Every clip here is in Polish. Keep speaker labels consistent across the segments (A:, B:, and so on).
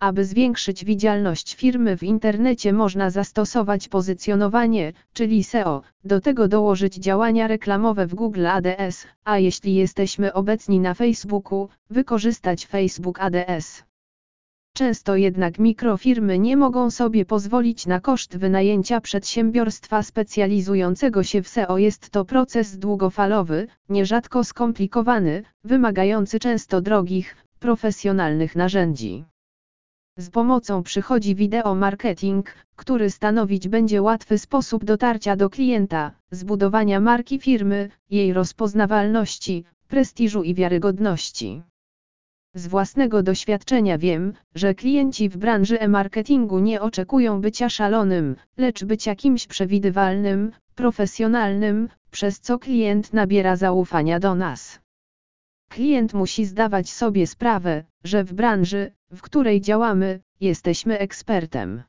A: aby zwiększyć widzialność firmy w internecie można zastosować pozycjonowanie, czyli SEO, do tego dołożyć działania reklamowe w Google ADS, a jeśli jesteśmy obecni na Facebooku, wykorzystać Facebook ADS. Często jednak mikrofirmy nie mogą sobie pozwolić na koszt wynajęcia przedsiębiorstwa specjalizującego się w SEO. Jest to proces długofalowy, nierzadko skomplikowany, wymagający często drogich, profesjonalnych narzędzi. Z pomocą przychodzi wideo marketing, który stanowić będzie łatwy sposób dotarcia do klienta, zbudowania marki firmy, jej rozpoznawalności, prestiżu i wiarygodności. Z własnego doświadczenia wiem, że klienci w branży e-marketingu nie oczekują bycia szalonym, lecz bycia kimś przewidywalnym, profesjonalnym, przez co klient nabiera zaufania do nas. Klient musi zdawać sobie sprawę, że w branży, w której działamy, jesteśmy ekspertem.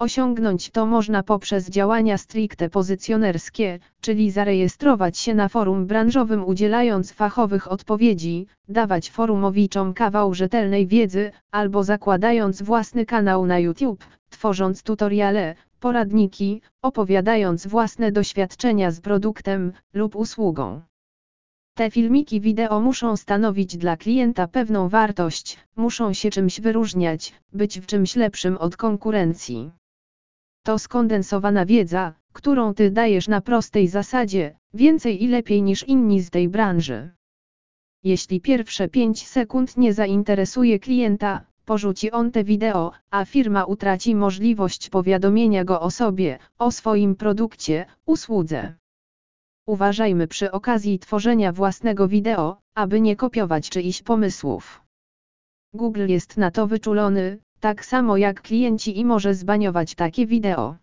A: Osiągnąć to można poprzez działania stricte pozycjonerskie, czyli zarejestrować się na forum branżowym udzielając fachowych odpowiedzi, dawać forumowiczom kawał rzetelnej wiedzy, albo zakładając własny kanał na YouTube, tworząc tutoriale, poradniki, opowiadając własne doświadczenia z produktem lub usługą. Te filmiki wideo muszą stanowić dla klienta pewną wartość, muszą się czymś wyróżniać, być w czymś lepszym od konkurencji. To skondensowana wiedza, którą ty dajesz na prostej zasadzie, więcej i lepiej niż inni z tej branży. Jeśli pierwsze 5 sekund nie zainteresuje klienta, porzuci on te wideo, a firma utraci możliwość powiadomienia go o sobie, o swoim produkcie, usłudze. Uważajmy przy okazji tworzenia własnego wideo, aby nie kopiować czyichś pomysłów. Google jest na to wyczulony, tak samo jak klienci i może zbaniować takie wideo.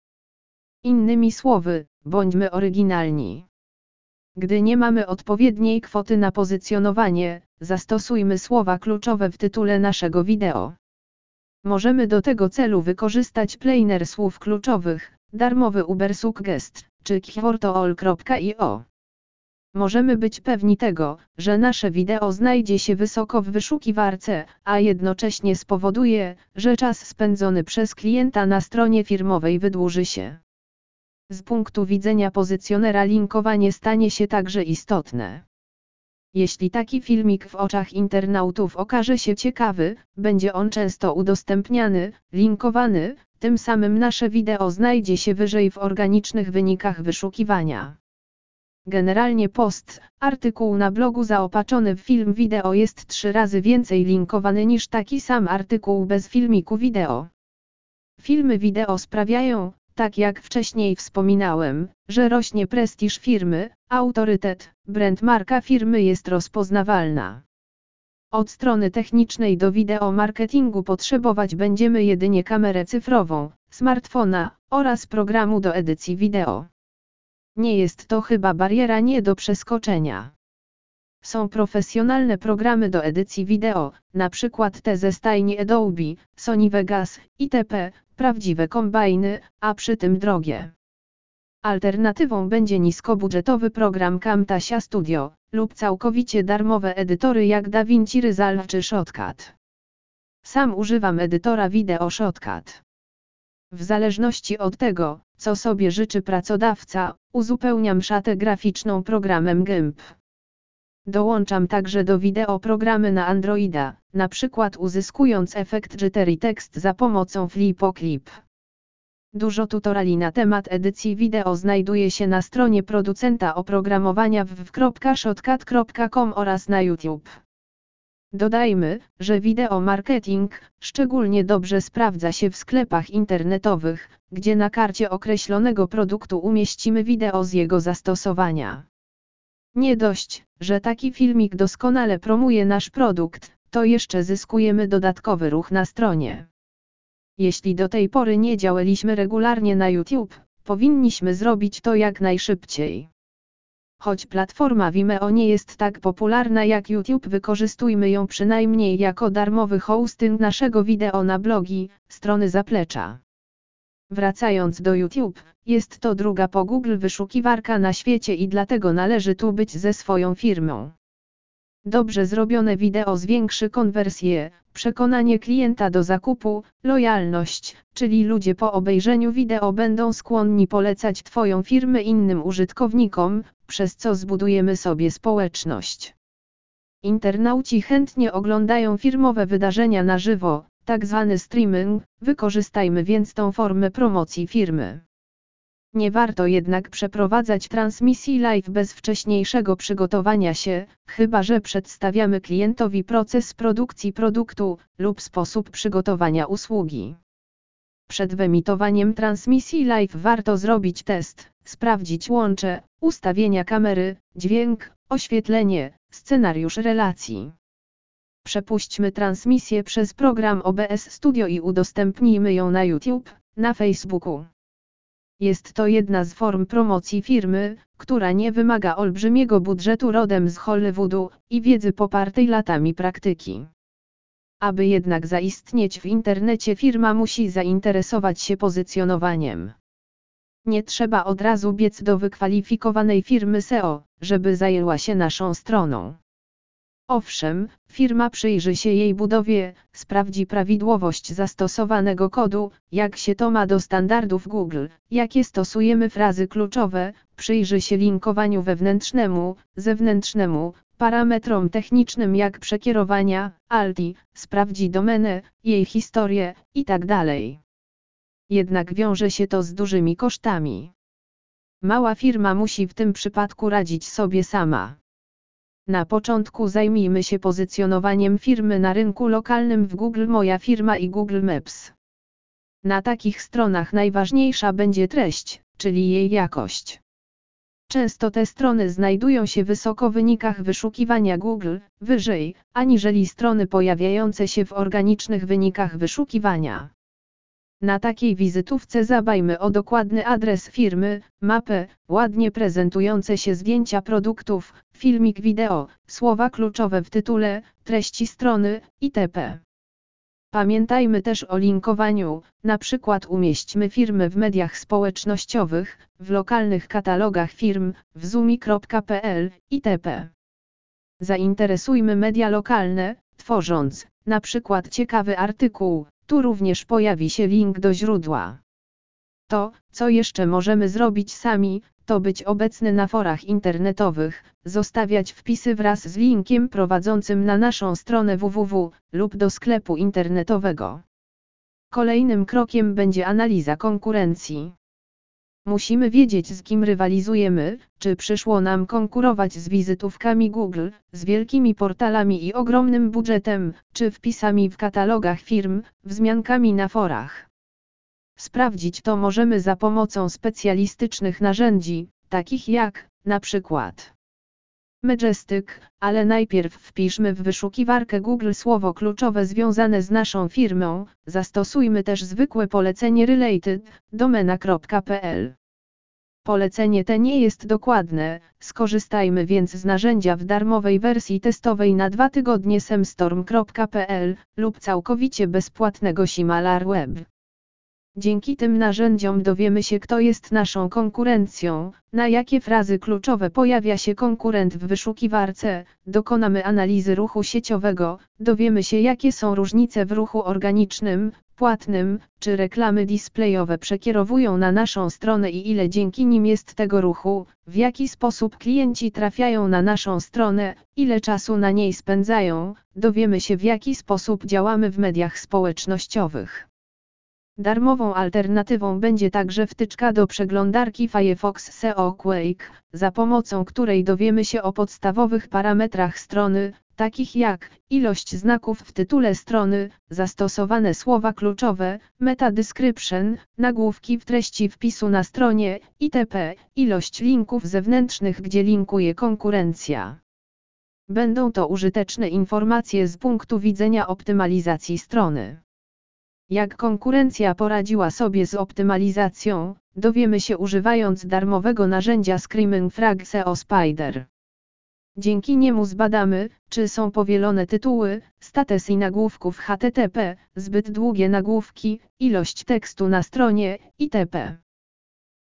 A: Innymi słowy, bądźmy oryginalni. Gdy nie mamy odpowiedniej kwoty na pozycjonowanie, zastosujmy słowa kluczowe w tytule naszego wideo. Możemy do tego celu wykorzystać planer słów kluczowych, darmowy Uber czy keywordall.io. Możemy być pewni tego, że nasze wideo znajdzie się wysoko w wyszukiwarce, a jednocześnie spowoduje, że czas spędzony przez klienta na stronie firmowej wydłuży się. Z punktu widzenia pozycjonera linkowanie stanie się także istotne. Jeśli taki filmik w oczach internautów okaże się ciekawy, będzie on często udostępniany, linkowany, tym samym nasze wideo znajdzie się wyżej w organicznych wynikach wyszukiwania. Generalnie post, artykuł na blogu zaopatrzony w film wideo jest trzy razy więcej linkowany niż taki sam artykuł bez filmiku wideo. Filmy wideo sprawiają, tak jak wcześniej wspominałem, że rośnie prestiż firmy, autorytet, brand marka firmy jest rozpoznawalna. Od strony technicznej do wideo marketingu potrzebować będziemy jedynie kamerę cyfrową, smartfona oraz programu do edycji wideo. Nie jest to chyba bariera nie do przeskoczenia. Są profesjonalne programy do edycji wideo, np. te ze stajni Adobe, Sony Vegas, itp., prawdziwe kombajny, a przy tym drogie. Alternatywą będzie niskobudżetowy program Camtasia Studio, lub całkowicie darmowe edytory jak DaVinci Resolve czy Shotcut. Sam używam edytora wideo Shotcut. W zależności od tego, co sobie życzy pracodawca, uzupełniam szatę graficzną programem GIMP. Dołączam także do wideo programy na Androida, na przykład uzyskując efekt Jittery Text za pomocą Flipoclip. Dużo tutoriali na temat edycji wideo znajduje się na stronie producenta oprogramowania www.shotcut.com oraz na YouTube. Dodajmy, że wideo marketing szczególnie dobrze sprawdza się w sklepach internetowych, gdzie na karcie określonego produktu umieścimy wideo z jego zastosowania. Nie dość, że taki filmik doskonale promuje nasz produkt, to jeszcze zyskujemy dodatkowy ruch na stronie. Jeśli do tej pory nie działaliśmy regularnie na YouTube, powinniśmy zrobić to jak najszybciej. Choć platforma Vimeo nie jest tak popularna jak YouTube, wykorzystujmy ją przynajmniej jako darmowy hosting naszego wideo na blogi, strony zaplecza. Wracając do YouTube, jest to druga po Google wyszukiwarka na świecie i dlatego należy tu być ze swoją firmą. Dobrze zrobione wideo zwiększy konwersję, przekonanie klienta do zakupu, lojalność, czyli ludzie po obejrzeniu wideo będą skłonni polecać Twoją firmę innym użytkownikom, przez co zbudujemy sobie społeczność. Internauci chętnie oglądają firmowe wydarzenia na żywo, tak zwany streaming, wykorzystajmy więc tą formę promocji firmy. Nie warto jednak przeprowadzać transmisji live bez wcześniejszego przygotowania się, chyba że przedstawiamy klientowi proces produkcji produktu lub sposób przygotowania usługi. Przed wyemitowaniem transmisji live warto zrobić test, sprawdzić łącze, ustawienia kamery, dźwięk, oświetlenie, scenariusz relacji. Przepuśćmy transmisję przez program OBS Studio i udostępnijmy ją na YouTube, na Facebooku. Jest to jedna z form promocji firmy, która nie wymaga olbrzymiego budżetu rodem z Hollywoodu i wiedzy popartej latami praktyki. Aby jednak zaistnieć w internecie firma musi zainteresować się pozycjonowaniem. Nie trzeba od razu biec do wykwalifikowanej firmy SEO, żeby zajęła się naszą stroną. Owszem, firma przyjrzy się jej budowie, sprawdzi prawidłowość zastosowanego kodu, jak się to ma do standardów Google, jakie stosujemy frazy kluczowe, przyjrzy się linkowaniu wewnętrznemu, zewnętrznemu, parametrom technicznym jak przekierowania, ALTI, sprawdzi domenę, jej historię itd. Tak Jednak wiąże się to z dużymi kosztami. Mała firma musi w tym przypadku radzić sobie sama. Na początku zajmijmy się pozycjonowaniem firmy na rynku lokalnym w Google Moja firma i Google Maps. Na takich stronach najważniejsza będzie treść, czyli jej jakość. Często te strony znajdują się wysoko w wynikach wyszukiwania Google, wyżej, aniżeli strony pojawiające się w organicznych wynikach wyszukiwania. Na takiej wizytówce zabajmy o dokładny adres firmy, mapę, ładnie prezentujące się zdjęcia produktów, filmik wideo, słowa kluczowe w tytule, treści strony, itp. Pamiętajmy też o linkowaniu, na przykład umieśćmy firmy w mediach społecznościowych, w lokalnych katalogach firm, w zumi.pl, itp. Zainteresujmy media lokalne, tworząc, na przykład ciekawy artykuł, tu również pojawi się link do źródła. To, co jeszcze możemy zrobić sami, to być obecny na forach internetowych, zostawiać wpisy wraz z linkiem prowadzącym na naszą stronę www lub do sklepu internetowego. Kolejnym krokiem będzie analiza konkurencji. Musimy wiedzieć z kim rywalizujemy, czy przyszło nam konkurować z wizytówkami Google, z wielkimi portalami i ogromnym budżetem, czy wpisami w katalogach firm, wzmiankami na forach. Sprawdzić to możemy za pomocą specjalistycznych narzędzi, takich jak, na przykład Majestic, ale najpierw wpiszmy w wyszukiwarkę Google słowo kluczowe związane z naszą firmą, zastosujmy też zwykłe polecenie related, domena.pl. Polecenie te nie jest dokładne, skorzystajmy więc z narzędzia w darmowej wersji testowej na dwa tygodnie semstorm.pl lub całkowicie bezpłatnego Simalar Web. Dzięki tym narzędziom dowiemy się kto jest naszą konkurencją, na jakie frazy kluczowe pojawia się konkurent w wyszukiwarce, dokonamy analizy ruchu sieciowego, dowiemy się jakie są różnice w ruchu organicznym, płatnym, czy reklamy displayowe przekierowują na naszą stronę i ile dzięki nim jest tego ruchu, w jaki sposób klienci trafiają na naszą stronę, ile czasu na niej spędzają, dowiemy się w jaki sposób działamy w mediach społecznościowych. Darmową alternatywą będzie także wtyczka do przeglądarki Firefox SEO Quake, za pomocą której dowiemy się o podstawowych parametrach strony, takich jak ilość znaków w tytule strony, zastosowane słowa kluczowe, meta description, nagłówki w treści wpisu na stronie, itp., ilość linków zewnętrznych gdzie linkuje konkurencja. Będą to użyteczne informacje z punktu widzenia optymalizacji strony. Jak konkurencja poradziła sobie z optymalizacją, dowiemy się używając darmowego narzędzia Screaming Frog SEO Spider. Dzięki niemu zbadamy, czy są powielone tytuły, status i nagłówków HTTP, zbyt długie nagłówki, ilość tekstu na stronie, itp.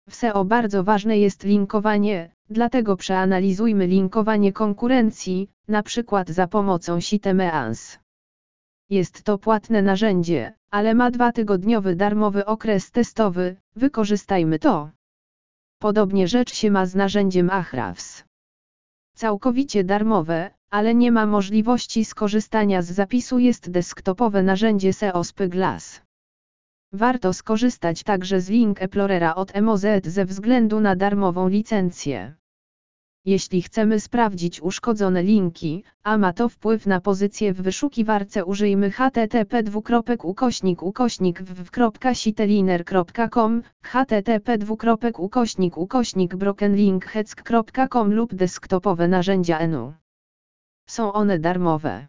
A: W SEO bardzo ważne jest linkowanie, dlatego przeanalizujmy linkowanie konkurencji, na przykład za pomocą Sitemeans. Jest to płatne narzędzie, ale ma dwa-tygodniowy darmowy okres testowy, wykorzystajmy to. Podobnie rzecz się ma z narzędziem Ahrefs. Całkowicie darmowe, ale nie ma możliwości skorzystania z zapisu jest desktopowe narzędzie SEO Spyglass. Warto skorzystać także z Link Explorera od MOZ ze względu na darmową licencję. Jeśli chcemy sprawdzić uszkodzone linki, a ma to wpływ na pozycję w wyszukiwarce użyjmy http ukośnik ukośnik www.siteliner.com, http ukośnik ukośnik brokenlinkheck.com lub desktopowe narzędzia ENU. Są one darmowe.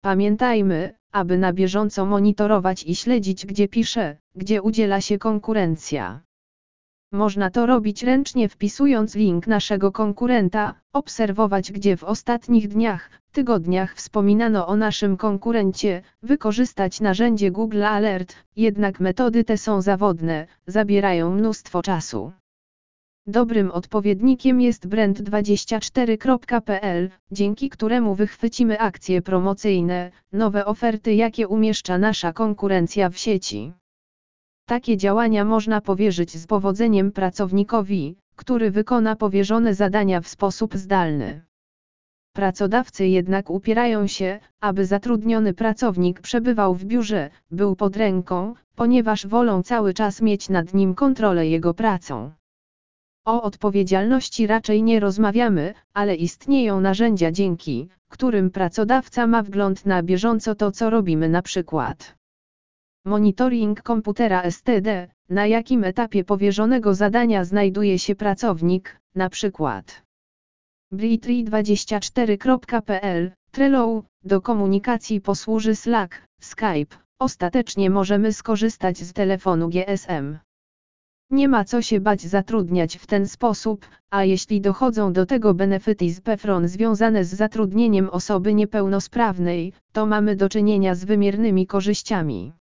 A: Pamiętajmy, aby na bieżąco monitorować i śledzić gdzie pisze, gdzie udziela się konkurencja. Można to robić ręcznie wpisując link naszego konkurenta, obserwować gdzie w ostatnich dniach, tygodniach wspominano o naszym konkurencie, wykorzystać narzędzie Google Alert, jednak metody te są zawodne, zabierają mnóstwo czasu. Dobrym odpowiednikiem jest brand24.pl, dzięki któremu wychwycimy akcje promocyjne, nowe oferty jakie umieszcza nasza konkurencja w sieci. Takie działania można powierzyć z powodzeniem pracownikowi, który wykona powierzone zadania w sposób zdalny. Pracodawcy jednak upierają się, aby zatrudniony pracownik przebywał w biurze, był pod ręką, ponieważ wolą cały czas mieć nad nim kontrolę jego pracą. O odpowiedzialności raczej nie rozmawiamy, ale istnieją narzędzia dzięki którym pracodawca ma wgląd na bieżąco to co robimy na przykład. Monitoring komputera STD, na jakim etapie powierzonego zadania znajduje się pracownik, na przykład. Britry24.pl, Trello, do komunikacji posłuży Slack, Skype, ostatecznie możemy skorzystać z telefonu GSM. Nie ma co się bać zatrudniać w ten sposób, a jeśli dochodzą do tego benefity z PEFRON związane z zatrudnieniem osoby niepełnosprawnej, to mamy do czynienia z wymiernymi korzyściami.